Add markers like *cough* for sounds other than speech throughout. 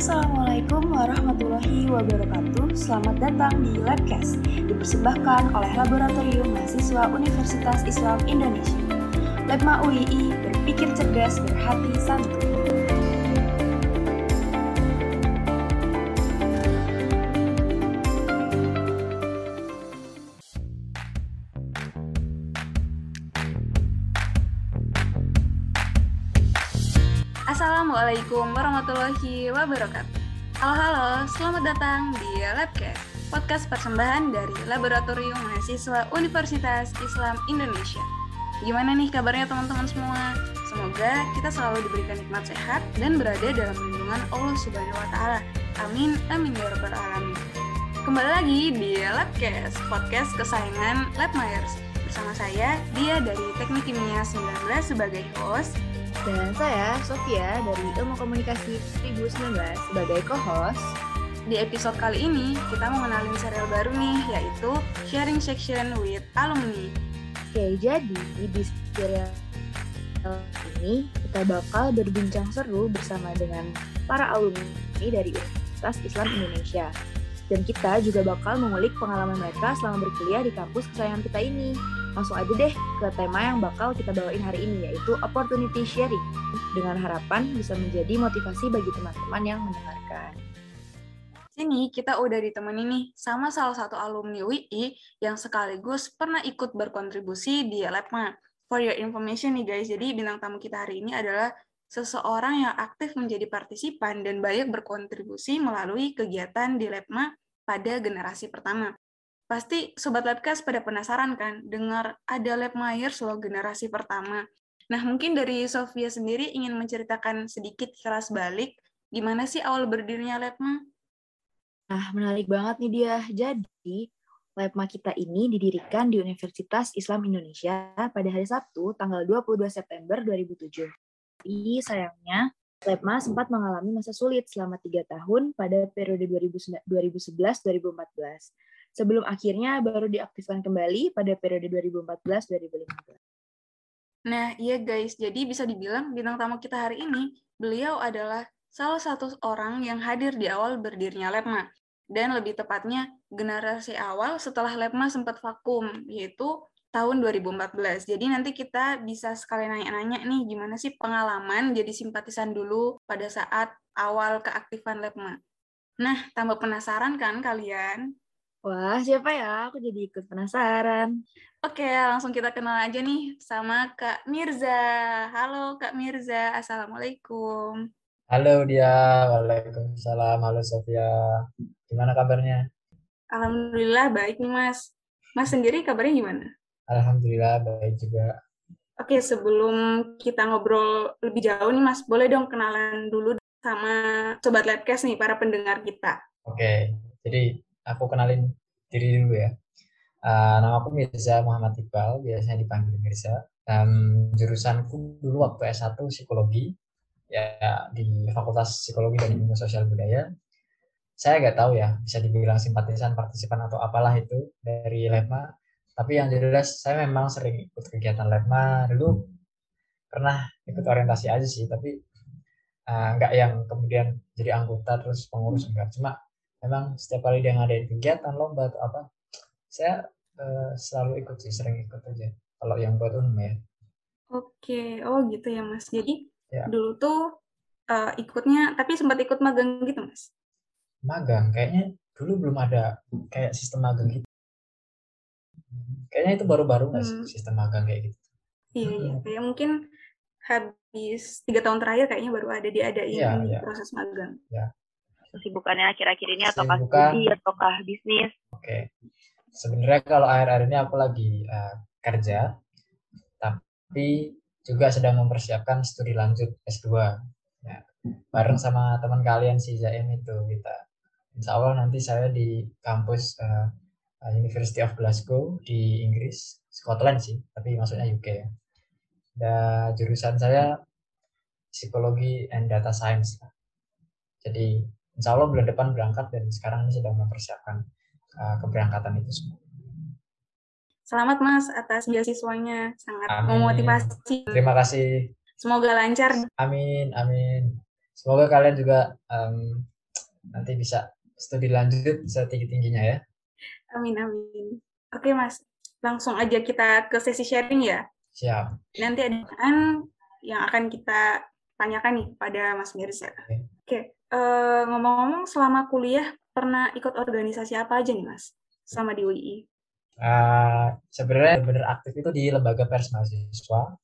Assalamualaikum warahmatullahi wabarakatuh. Selamat datang di Labcast, dipersembahkan oleh Laboratorium Mahasiswa Universitas Islam Indonesia. Labma UII berpikir cerdas, berhati santun. Assalamualaikum warahmatullahi wabarakatuh. Halo halo, selamat datang di Labcast, podcast persembahan dari Laboratorium Mahasiswa Universitas Islam Indonesia. Gimana nih kabarnya teman-teman semua? Semoga kita selalu diberikan nikmat sehat dan berada dalam lindungan Allah Subhanahu wa taala. Amin amin ya rabbal alamin. Kembali lagi di Labcast, podcast kesayangan Lab Myers. Bersama saya, dia dari Teknik Kimia 19 sebagai host dan saya, Sofia, dari Ilmu Komunikasi 2019 sebagai co-host. Di episode kali ini, kita mau mengenalin serial baru nih, yaitu Sharing Section with Alumni. Oke, jadi di serial ini kita bakal berbincang seru bersama dengan para alumni dari Universitas Islam Indonesia. Dan kita juga bakal mengulik pengalaman mereka selama berkuliah di kampus kesayangan kita ini langsung aja deh ke tema yang bakal kita bawain hari ini yaitu opportunity sharing dengan harapan bisa menjadi motivasi bagi teman-teman yang mendengarkan. Sini kita udah ditemani nih sama salah satu alumni UI yang sekaligus pernah ikut berkontribusi di Labma. For your information nih guys, jadi bintang tamu kita hari ini adalah seseorang yang aktif menjadi partisipan dan banyak berkontribusi melalui kegiatan di Labma pada generasi pertama. Pasti Sobat Labcast pada penasaran kan dengar ada Lab Myers loh generasi pertama. Nah, mungkin dari Sofia sendiri ingin menceritakan sedikit kelas balik gimana sih awal berdirinya Labma? Nah, menarik banget nih dia. Jadi, Labma kita ini didirikan di Universitas Islam Indonesia pada hari Sabtu, tanggal 22 September 2007. Tapi sayangnya, Labma sempat mengalami masa sulit selama tiga tahun pada periode 2011-2014 sebelum akhirnya baru diaktifkan kembali pada periode 2014-2015. Nah, iya guys, jadi bisa dibilang bintang tamu kita hari ini, beliau adalah salah satu orang yang hadir di awal berdirinya Lepma. Dan lebih tepatnya, generasi awal setelah Lepma sempat vakum, yaitu tahun 2014. Jadi nanti kita bisa sekali nanya-nanya nih, gimana sih pengalaman jadi simpatisan dulu pada saat awal keaktifan Lepma. Nah, tambah penasaran kan kalian? Wah, siapa ya? Aku jadi ikut penasaran. Oke, langsung kita kenal aja nih sama Kak Mirza. Halo Kak Mirza, Assalamualaikum. Halo dia, Waalaikumsalam. Halo Sofia. Gimana kabarnya? Alhamdulillah baik nih Mas. Mas sendiri kabarnya gimana? Alhamdulillah baik juga. Oke, sebelum kita ngobrol lebih jauh nih Mas, boleh dong kenalan dulu sama Sobat Labcast nih, para pendengar kita. Oke, jadi aku kenalin diri dulu ya. Uh, nama aku Mirza Muhammad Iqbal, biasanya dipanggil Mirza. Um, jurusanku dulu waktu S1 psikologi ya di Fakultas Psikologi dan Ilmu Sosial Budaya. Saya nggak tahu ya, bisa dibilang simpatisan, partisipan atau apalah itu dari Lepma. Tapi yang jelas saya memang sering ikut kegiatan Lepma dulu pernah ikut orientasi aja sih, tapi uh, nggak yang kemudian jadi anggota terus pengurus enggak. Cuma memang setiap kali dia ngadain kegiatan lomba atau apa saya uh, selalu ikut sih sering ikut aja. Kalau yang buat umum ya. Oke oh gitu ya mas. Jadi ya. dulu tuh uh, ikutnya tapi sempat ikut magang gitu mas? Magang kayaknya dulu belum ada kayak sistem magang gitu. Kayaknya itu baru-baru nggak hmm. sistem magang kayak gitu. Iya iya. Hmm. kayak mungkin habis tiga tahun terakhir kayaknya baru ada diadain ya, ya. proses magang. Ya kesibukannya akhir-akhir ini ataukah studi ataukah bisnis? Oke. Okay. Sebenarnya kalau akhir-akhir ini aku lagi uh, kerja, tapi juga sedang mempersiapkan studi lanjut S2. Ya, bareng sama teman kalian si Zaim itu kita. Insya Allah nanti saya di kampus uh, University of Glasgow di Inggris, Scotland sih, tapi maksudnya UK ya. Dan jurusan saya psikologi and data science. Jadi insya Allah bulan depan berangkat dan sekarang ini sedang mempersiapkan uh, keberangkatan itu semua. Selamat Mas atas beasiswanya, sangat amin. memotivasi. Terima kasih. Semoga lancar. Amin, amin. semoga kalian juga um, nanti bisa studi lanjut setinggi-tingginya ya. Amin, amin. Oke, Mas. Langsung aja kita ke sesi sharing ya. Siap. Nanti ada yang akan kita tanyakan nih pada Mas Mirza. Oke. Okay. Uh, ngomong-ngomong, selama kuliah pernah ikut organisasi apa aja nih, Mas? Sama di UI? Uh, sebenarnya benar aktif itu di lembaga pers mahasiswa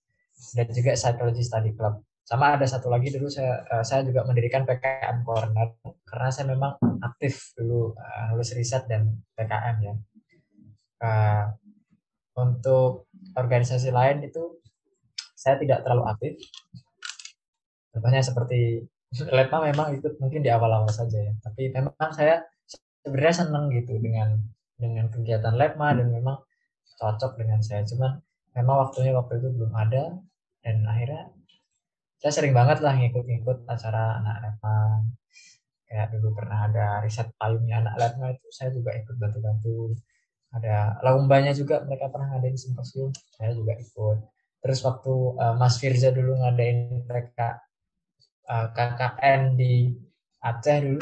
dan juga psychology study club sama ada satu lagi dulu saya uh, saya juga mendirikan PKM Corner karena saya memang aktif dulu uh, nulis riset dan PKM ya uh, untuk organisasi lain itu saya tidak terlalu aktif contohnya seperti Letma memang ikut mungkin di awal-awal saja ya. Tapi memang saya sebenarnya senang gitu dengan dengan kegiatan Lepma dan memang cocok dengan saya. Cuman memang waktunya waktu itu belum ada dan akhirnya saya sering banget lah ngikut-ngikut acara anak Lepma kayak dulu pernah ada riset payungnya anak Lepma itu saya juga ikut bantu-bantu. Ada lombanya juga mereka pernah ngadain simposium saya juga ikut. Terus waktu uh, Mas Firza dulu ngadain mereka uh, KKN di Aceh dulu.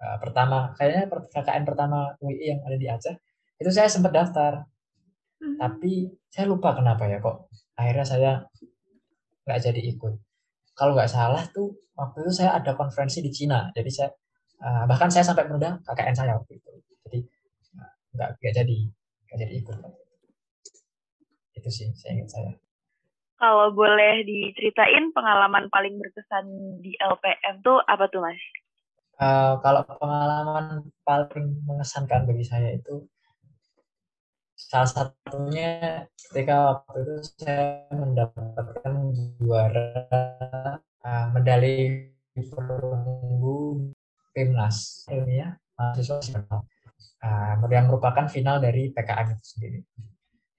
Uh, pertama kayaknya KKN pertama UI yang ada di Aceh itu saya sempat daftar. Hmm. tapi saya lupa kenapa ya kok akhirnya saya nggak jadi ikut. Kalau nggak salah tuh waktu itu saya ada konferensi di Cina. Jadi saya uh, bahkan saya sampai menunda KKN saya waktu itu. Jadi nggak nggak jadi nggak jadi ikut. Itu sih saya ingat saya kalau boleh diceritain pengalaman paling berkesan di LPM tuh apa tuh mas? Uh, kalau pengalaman paling mengesankan bagi saya itu salah satunya ketika waktu itu saya mendapatkan juara uh, medali perunggu timnas ilmiah mahasiswa uh, yang merupakan final dari PKM itu sendiri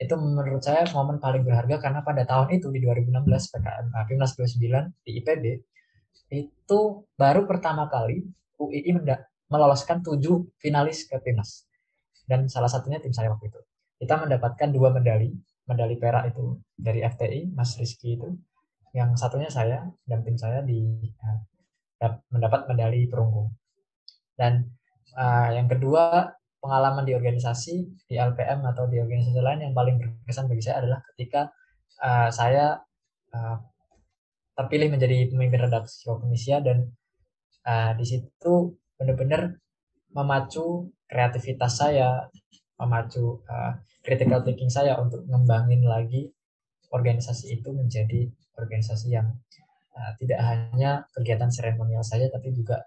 itu menurut saya momen paling berharga karena pada tahun itu di 2016 PKM uh, Timnas 29 di IPB itu baru pertama kali UII meloloskan tujuh finalis ke timnas. Dan salah satunya tim saya waktu itu. Kita mendapatkan dua medali medali perak itu dari FTI Mas Rizky itu yang satunya saya dan tim saya di uh, mendapat medali perunggu. Dan uh, yang kedua pengalaman di organisasi di LPM atau di organisasi lain yang paling berkesan bagi saya adalah ketika uh, saya uh, terpilih menjadi pemimpin redaksi Indonesia dan uh, di situ benar-benar memacu kreativitas saya, memacu uh, critical thinking saya untuk ngembangin lagi organisasi itu menjadi organisasi yang uh, tidak hanya kegiatan seremonial saja tapi juga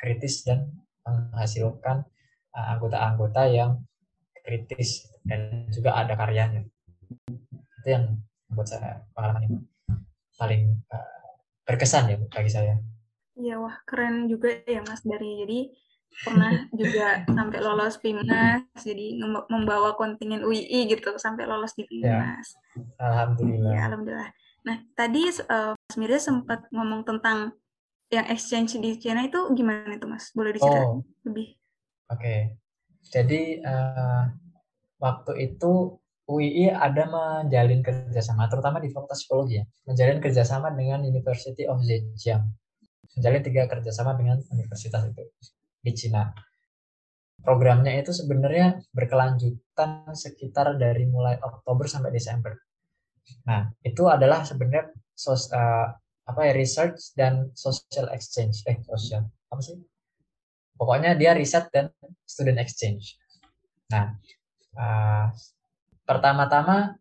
kritis dan menghasilkan anggota-anggota uh, yang kritis dan juga ada karyanya. Itu yang membuat saya pengalaman ini paling uh, berkesan ya bagi saya. Iya, wah keren juga ya Mas dari jadi pernah *laughs* juga sampai lolos PIMNAS, jadi membawa kontingen UII gitu sampai lolos di PIMNAS. Ya. Alhamdulillah. Ya, alhamdulillah. Nah, tadi uh, Mas Mirza sempat ngomong tentang yang exchange di China itu gimana itu Mas? Boleh diceritain oh. lebih? Oke. Jadi uh, waktu itu UII ada menjalin kerjasama, terutama di Fakultas Psikologi ya, menjalin kerjasama dengan University of Zhejiang menjalin tiga kerjasama dengan universitas itu di Cina. Programnya itu sebenarnya berkelanjutan sekitar dari mulai Oktober sampai Desember. Nah, itu adalah sebenarnya sos, uh, apa ya research dan social exchange. Eh, social apa sih? Pokoknya dia riset dan student exchange. Nah, uh, pertama-tama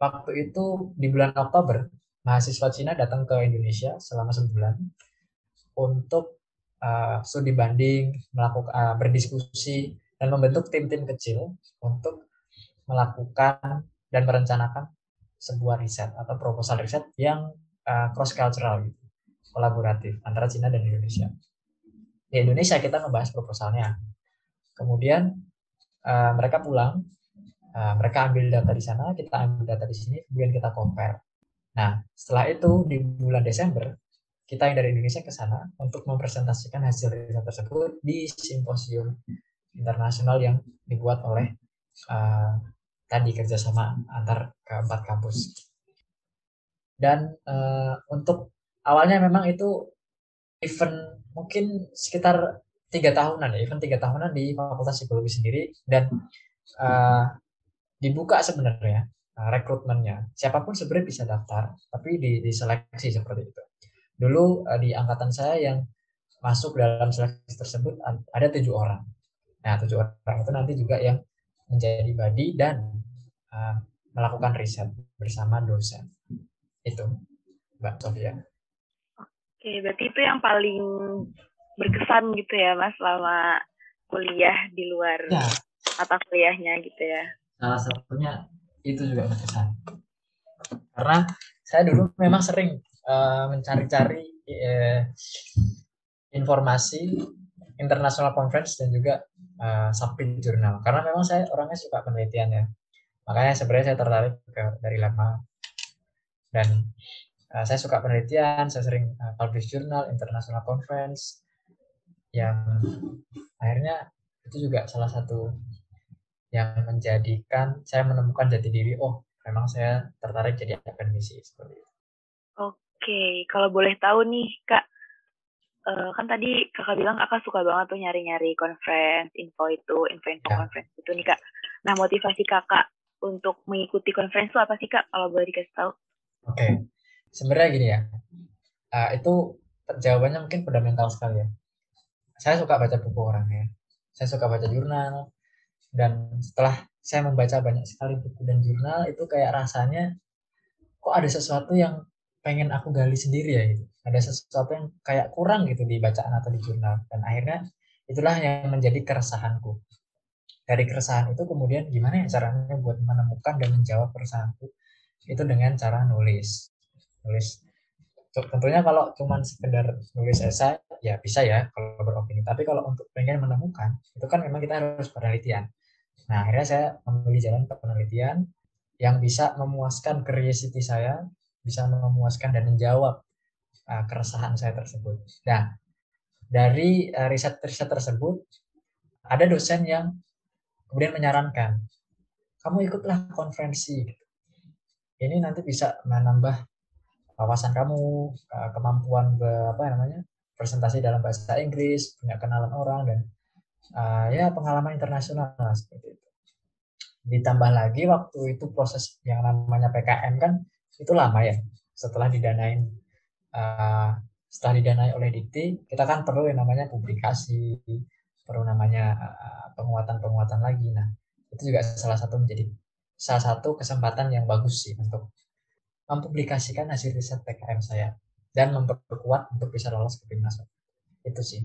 waktu itu di bulan Oktober mahasiswa Cina datang ke Indonesia selama sebulan untuk uh, studi banding, melakukan uh, berdiskusi dan membentuk tim-tim kecil untuk melakukan dan merencanakan sebuah riset atau proposal riset yang uh, cross cultural gitu, kolaboratif antara Cina dan Indonesia. Di Indonesia kita membahas proposalnya. Kemudian uh, mereka pulang, uh, mereka ambil data di sana, kita ambil data di sini, kemudian kita compare. Nah, setelah itu di bulan Desember kita yang dari Indonesia ke sana untuk mempresentasikan hasil riset tersebut di simposium internasional yang dibuat oleh uh, tadi kerjasama antar keempat kampus. Dan uh, untuk awalnya memang itu event mungkin sekitar tiga tahunan ya, event tiga tahunan di Fakultas Psikologi sendiri dan uh, dibuka sebenarnya uh, rekrutmennya. Siapa pun sebenarnya bisa daftar, tapi di, diseleksi seperti itu. Dulu uh, di angkatan saya yang masuk dalam seleksi tersebut ada tujuh orang. Nah, tujuh orang itu nanti juga yang menjadi body dan uh, melakukan riset bersama dosen. Itu, Mbak Sofia. Oke, berarti itu yang paling berkesan gitu ya, Mas, selama kuliah di luar ya. mata kuliahnya gitu ya. Salah satunya itu juga berkesan. Karena saya dulu memang sering uh, mencari-cari uh, informasi international conference dan juga uh, jurnal karena memang saya orangnya suka penelitian ya makanya sebenarnya saya tertarik ke dari lama dan uh, saya suka penelitian saya sering uh, publish jurnal international conference yang akhirnya itu juga salah satu yang menjadikan saya menemukan jati diri oh memang saya tertarik jadi akademisi seperti itu. Oke, kalau boleh tahu nih kak, uh, kan tadi kakak bilang kakak suka banget tuh nyari-nyari conference, info itu, info-info ya. conference itu nih kak. Nah motivasi kakak untuk mengikuti conference itu apa sih kak? Kalau boleh dikasih tahu? Oke, okay. Sebenarnya gini ya, uh, itu jawabannya mungkin fundamental sekali ya. Saya suka baca buku orang ya, saya suka baca jurnal, dan setelah saya membaca banyak sekali buku dan jurnal itu kayak rasanya kok ada sesuatu yang pengen aku gali sendiri ya gitu. Ada sesuatu yang kayak kurang gitu di bacaan atau di jurnal. Dan akhirnya itulah yang menjadi keresahanku. Dari keresahan itu kemudian gimana ya caranya buat menemukan dan menjawab keresahanku itu dengan cara nulis. Nulis tentunya kalau cuma sekedar nulis esai ya bisa ya kalau beropini. Tapi kalau untuk pengen menemukan itu kan memang kita harus penelitian. Nah akhirnya saya memilih jalan penelitian yang bisa memuaskan curiosity saya bisa memuaskan dan menjawab uh, keresahan saya tersebut. Nah, dari uh, riset-riset tersebut ada dosen yang kemudian menyarankan kamu ikutlah konferensi. Ini nanti bisa menambah wawasan kamu, kemampuan be, apa namanya presentasi dalam bahasa Inggris, punya kenalan orang dan uh, ya pengalaman internasional seperti itu. Ditambah lagi waktu itu proses yang namanya PKM kan itu lama ya setelah didanain uh, setelah didanai oleh Dikti kita kan perlu yang namanya publikasi perlu namanya uh, penguatan-penguatan lagi nah itu juga salah satu menjadi salah satu kesempatan yang bagus sih untuk mempublikasikan hasil riset PKM saya dan memperkuat untuk bisa lolos ke timnas itu sih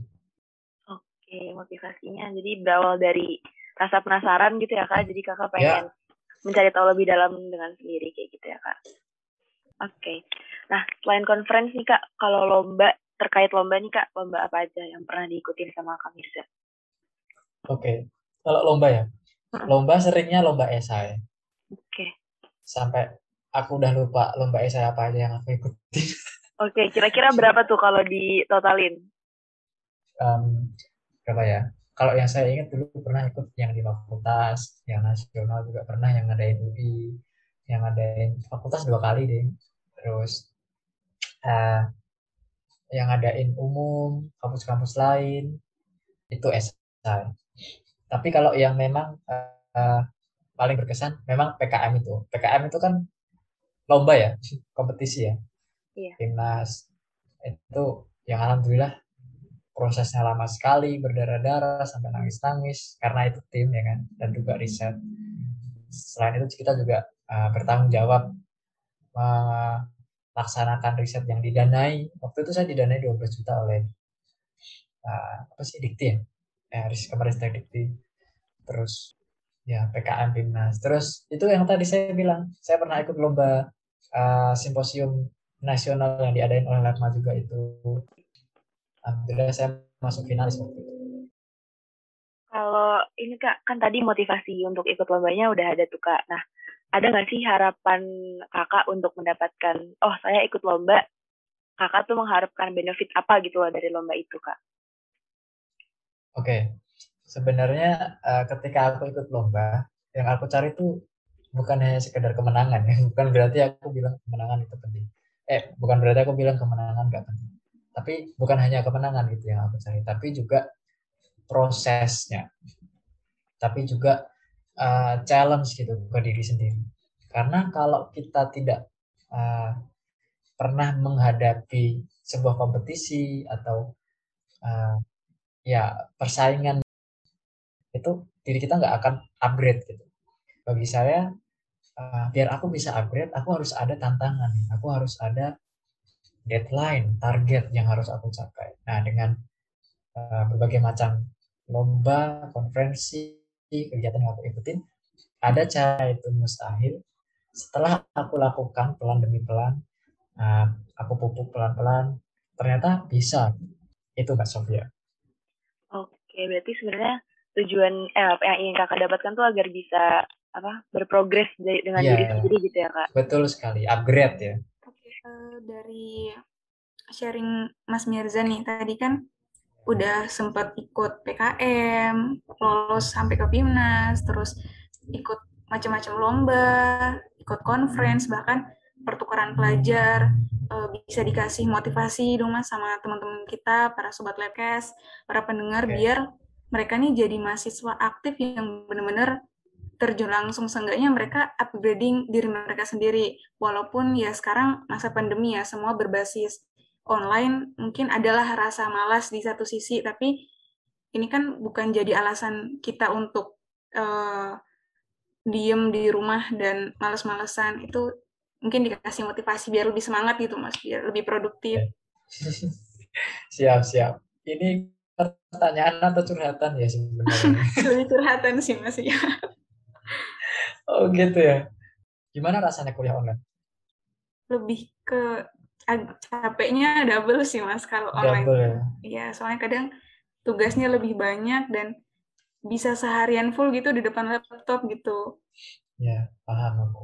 oke motivasinya jadi berawal dari rasa penasaran gitu ya kak jadi kakak pengen ya. mencari tahu lebih dalam dengan sendiri kayak gitu ya kak Oke. Nah, selain conference nih Kak, kalau lomba terkait lomba nih Kak, lomba apa aja yang pernah diikutin sama Kak Mirza? Oke. Kalau lomba ya. Lomba seringnya lomba esai. Oke. Sampai aku udah lupa lomba esai apa aja yang aku ikutin. *laughs* Oke, okay. kira-kira berapa tuh kalau ditotalin? Um, berapa ya? Kalau yang saya ingat dulu pernah ikut yang di fakultas, yang nasional juga pernah, yang ngadain UI, yang ngadain fakultas dua kali deh terus uh, yang ngadain umum kampus-kampus lain itu esai tapi kalau yang memang uh, paling berkesan memang PKM itu PKM itu kan lomba ya kompetisi ya iya. timnas itu yang alhamdulillah prosesnya lama sekali berdarah-darah sampai nangis-nangis karena itu tim ya kan dan juga riset selain itu kita juga uh, bertanggung jawab melaksanakan riset yang didanai. Waktu itu saya didanai 12 juta oleh uh, apa sih Dikti ya? Eh, kemarin Dikti. Terus ya PKM Timnas. Terus itu yang tadi saya bilang, saya pernah ikut lomba uh, simposium nasional yang diadain oleh Latma juga itu. Alhamdulillah saya masuk finalis waktu itu. Kalau ini kak, kan tadi motivasi untuk ikut lombanya udah ada tuh kak. Nah, ada nggak sih harapan kakak untuk mendapatkan oh saya ikut lomba kakak tuh mengharapkan benefit apa gitu loh dari lomba itu kak oke okay. Sebenarnya uh, ketika aku ikut lomba yang aku cari tuh bukan hanya sekedar kemenangan ya. *laughs* Bukan berarti aku bilang kemenangan itu penting. Eh bukan berarti aku bilang kemenangan nggak penting. Tapi bukan hanya kemenangan gitu yang aku cari tapi juga prosesnya. Tapi juga uh, challenge gitu ke diri sendiri. Karena kalau kita tidak uh, pernah menghadapi sebuah kompetisi atau uh, ya persaingan itu diri kita nggak akan upgrade gitu. Bagi saya uh, biar aku bisa upgrade aku harus ada tantangan. Aku harus ada deadline target yang harus aku capai. Nah dengan uh, berbagai macam lomba konferensi kegiatan yang aku ikutin ada cara itu mustahil. Setelah aku lakukan pelan demi pelan uh, aku pupuk pelan-pelan ternyata bisa. Itu Kak Sofia. Oke berarti sebenarnya tujuan eh, apa yang ingin kakak dapatkan tuh agar bisa apa berprogres dengan yeah, diri sendiri gitu ya kak? Betul sekali upgrade ya. Oke uh, dari sharing Mas Mirza nih tadi kan udah sempat ikut PKM lolos sampai ke PIMNAS terus ikut macam-macam lomba ikut conference bahkan pertukaran pelajar uh, bisa dikasih motivasi dong mas sama teman-teman kita para sobat labcast para pendengar okay. biar mereka nih jadi mahasiswa aktif yang benar-benar terjun langsung. Seenggaknya mereka upgrading diri mereka sendiri. Walaupun ya sekarang masa pandemi ya semua berbasis online. Mungkin adalah rasa malas di satu sisi tapi ini kan bukan jadi alasan kita untuk uh, diem di rumah dan males-malesan. Itu mungkin dikasih motivasi biar lebih semangat gitu mas. Biar lebih produktif. *laughs* Siap siap. Ini pertanyaan atau curhatan ya sebenarnya? *laughs* Lebih curhatan sih Mas ya. oh gitu ya. Gimana rasanya kuliah online? Lebih ke capeknya double sih Mas kalau online. Double ya? Iya, soalnya kadang tugasnya lebih banyak dan bisa seharian full gitu di depan laptop gitu. Ya, paham aku.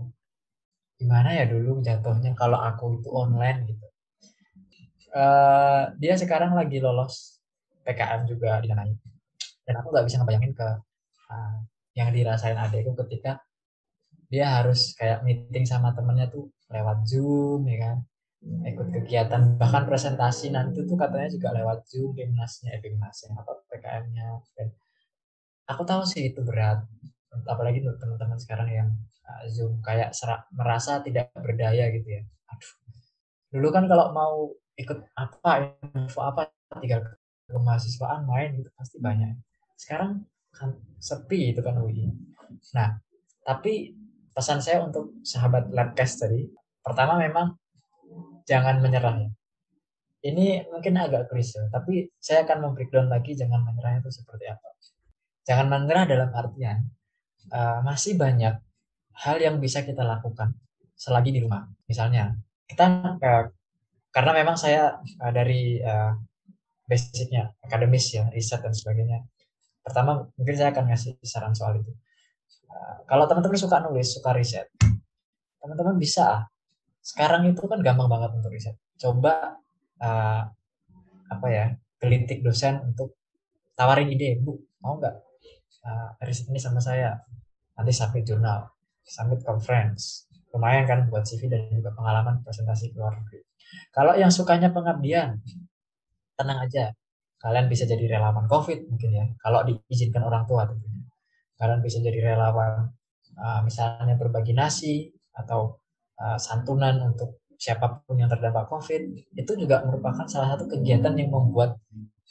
Gimana ya dulu jatuhnya kalau aku itu online gitu. Uh, dia sekarang lagi lolos PKM juga didanai dan aku nggak bisa ngebayangin ke uh, yang dirasain adekku ketika dia harus kayak meeting sama temennya tuh lewat zoom ya kan? Ikut kegiatan. Bahkan presentasi nanti tuh katanya juga lewat zoom timnasnya eh, timnasnya atau PKM-nya dan aku tahu sih itu berat. Apalagi untuk teman-teman sekarang yang uh, zoom kayak serak, merasa tidak berdaya gitu ya. Aduh. Dulu kan kalau mau ikut apa info apa tinggal kemahasiswaan main gitu pasti banyak. Sekarang kan sepi itu kan UI nah tapi pesan saya untuk sahabat labcast tadi pertama memang jangan menyerah ya. Ini mungkin agak klise tapi saya akan membreakdown lagi jangan menyerah itu seperti apa. Jangan menyerah dalam artian uh, masih banyak hal yang bisa kita lakukan selagi di rumah. Misalnya kita uh, karena memang saya uh, dari uh, basicnya akademis ya riset dan sebagainya. Pertama mungkin saya akan ngasih saran soal itu. Uh, kalau teman-teman suka nulis suka riset teman-teman bisa sekarang itu kan gampang banget untuk riset. Coba uh, apa ya gelitik dosen untuk tawarin ide bu mau nggak uh, riset ini sama saya? Nanti submit jurnal submit conference. Lumayan kan buat CV dan juga pengalaman presentasi ke luar negeri. Kalau yang sukanya pengabdian tenang aja. Kalian bisa jadi relawan covid mungkin ya. Kalau diizinkan orang tua tentunya. Kalian bisa jadi relawan uh, misalnya berbagi nasi atau uh, santunan untuk siapa pun yang terdampak covid itu juga merupakan salah satu kegiatan yang membuat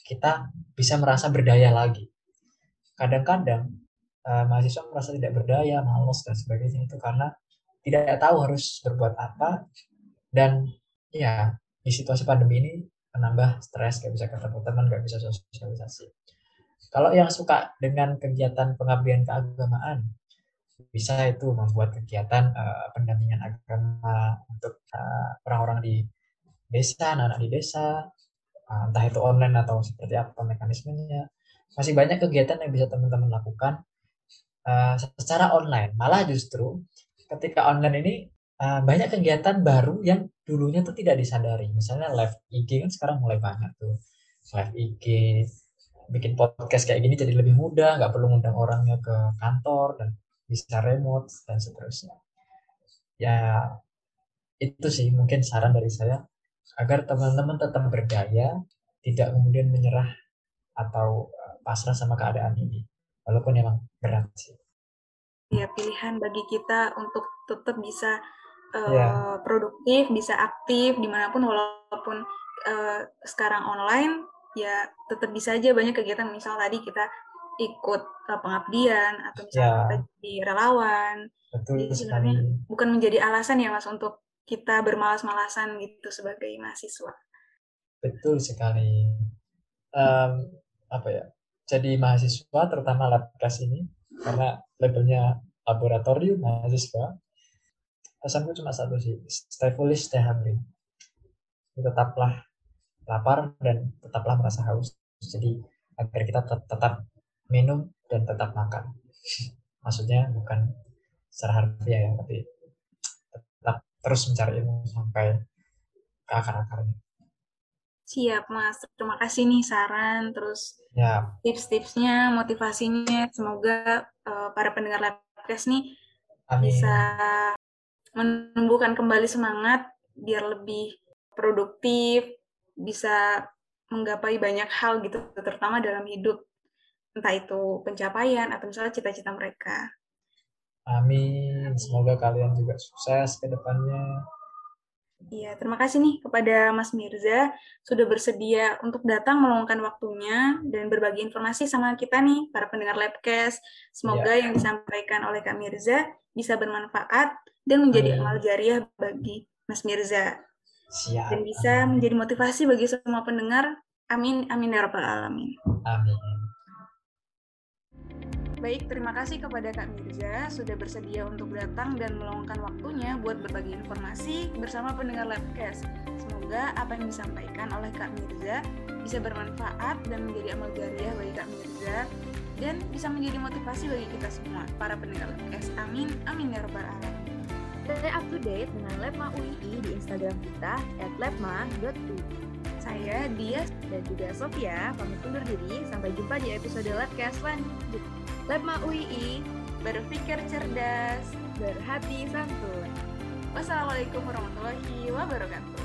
kita bisa merasa berdaya lagi. Kadang-kadang uh, mahasiswa merasa tidak berdaya malas dan sebagainya itu karena tidak tahu harus berbuat apa. Dan ya di situasi pandemi ini menambah stres, gak bisa ketemu teman, gak bisa sosialisasi. Kalau yang suka dengan kegiatan pengabdian keagamaan, bisa itu membuat kegiatan uh, pendampingan agama untuk uh, orang-orang di desa, anak-anak di desa, uh, entah itu online atau seperti apa mekanismenya. Masih banyak kegiatan yang bisa teman-teman lakukan uh, secara online. Malah justru ketika online ini uh, banyak kegiatan baru yang dulunya tuh tidak disadari. Misalnya live IG kan sekarang mulai banyak tuh. Live IG, bikin podcast kayak gini jadi lebih mudah, nggak perlu ngundang orangnya ke kantor dan bisa remote dan seterusnya. Ya itu sih mungkin saran dari saya agar teman-teman tetap berdaya, tidak kemudian menyerah atau eh, pasrah sama keadaan ini, walaupun memang berat sih. Ya pilihan bagi kita untuk tetap bisa uh, yeah. produktif, bisa aktif di mana pun walaupun uh, sekarang online, ya tetap bisa aja banyak kegiatan. Misal tadi kita ikut uh, pengabdian atau misalnya yeah. kita jadi relawan. Betul Jadi sekali. Bukan menjadi alasan ya mas untuk kita bermalas-malasan gitu sebagai mahasiswa. Betul sekali. Um, apa ya? Jadi mahasiswa terutama labkas ini karena labelnya laboratorium mahasiswa. Pesanku cuma satu sih, stay foolish, stay hungry. Tetaplah lapar dan tetaplah merasa haus. Jadi agar kita tetap minum dan tetap makan. *laughs* Maksudnya bukan secara harfiah ya, tapi terus mencari ilmu sampai ke akar-akarnya. Siap Mas, terima kasih nih saran, terus ya. tips-tipsnya, motivasinya. Semoga uh, para pendengar Labcast nih Amin. bisa menumbuhkan kembali semangat biar lebih produktif, bisa menggapai banyak hal gitu, terutama dalam hidup. Entah itu pencapaian atau misalnya cita-cita mereka. Amin. Semoga kalian juga sukses ke depannya. Iya, terima kasih nih kepada Mas Mirza sudah bersedia untuk datang meluangkan waktunya dan berbagi informasi sama kita nih, para pendengar Labcast. Semoga ya. yang disampaikan oleh Kak Mirza bisa bermanfaat dan menjadi amal jariah bagi Mas Mirza. Siap. Dan bisa menjadi motivasi bagi semua pendengar. Amin, amin ya rabbal alamin. Amin. Baik, terima kasih kepada Kak Mirza sudah bersedia untuk datang dan meluangkan waktunya buat berbagi informasi bersama pendengar Labcast. Semoga apa yang disampaikan oleh Kak Mirza bisa bermanfaat dan menjadi amal jariah bagi Kak Mirza dan bisa menjadi motivasi bagi kita semua, para pendengar Labcast. Amin, amin ya rabbal alamin. Stay up to date dengan Labma UII di Instagram kita at labma.ui. Saya Dia dan juga Sofia pamit undur diri. Sampai jumpa di episode Labcast selanjutnya. Lepma UII, berpikir cerdas, berhati santun. Wassalamualaikum warahmatullahi wabarakatuh.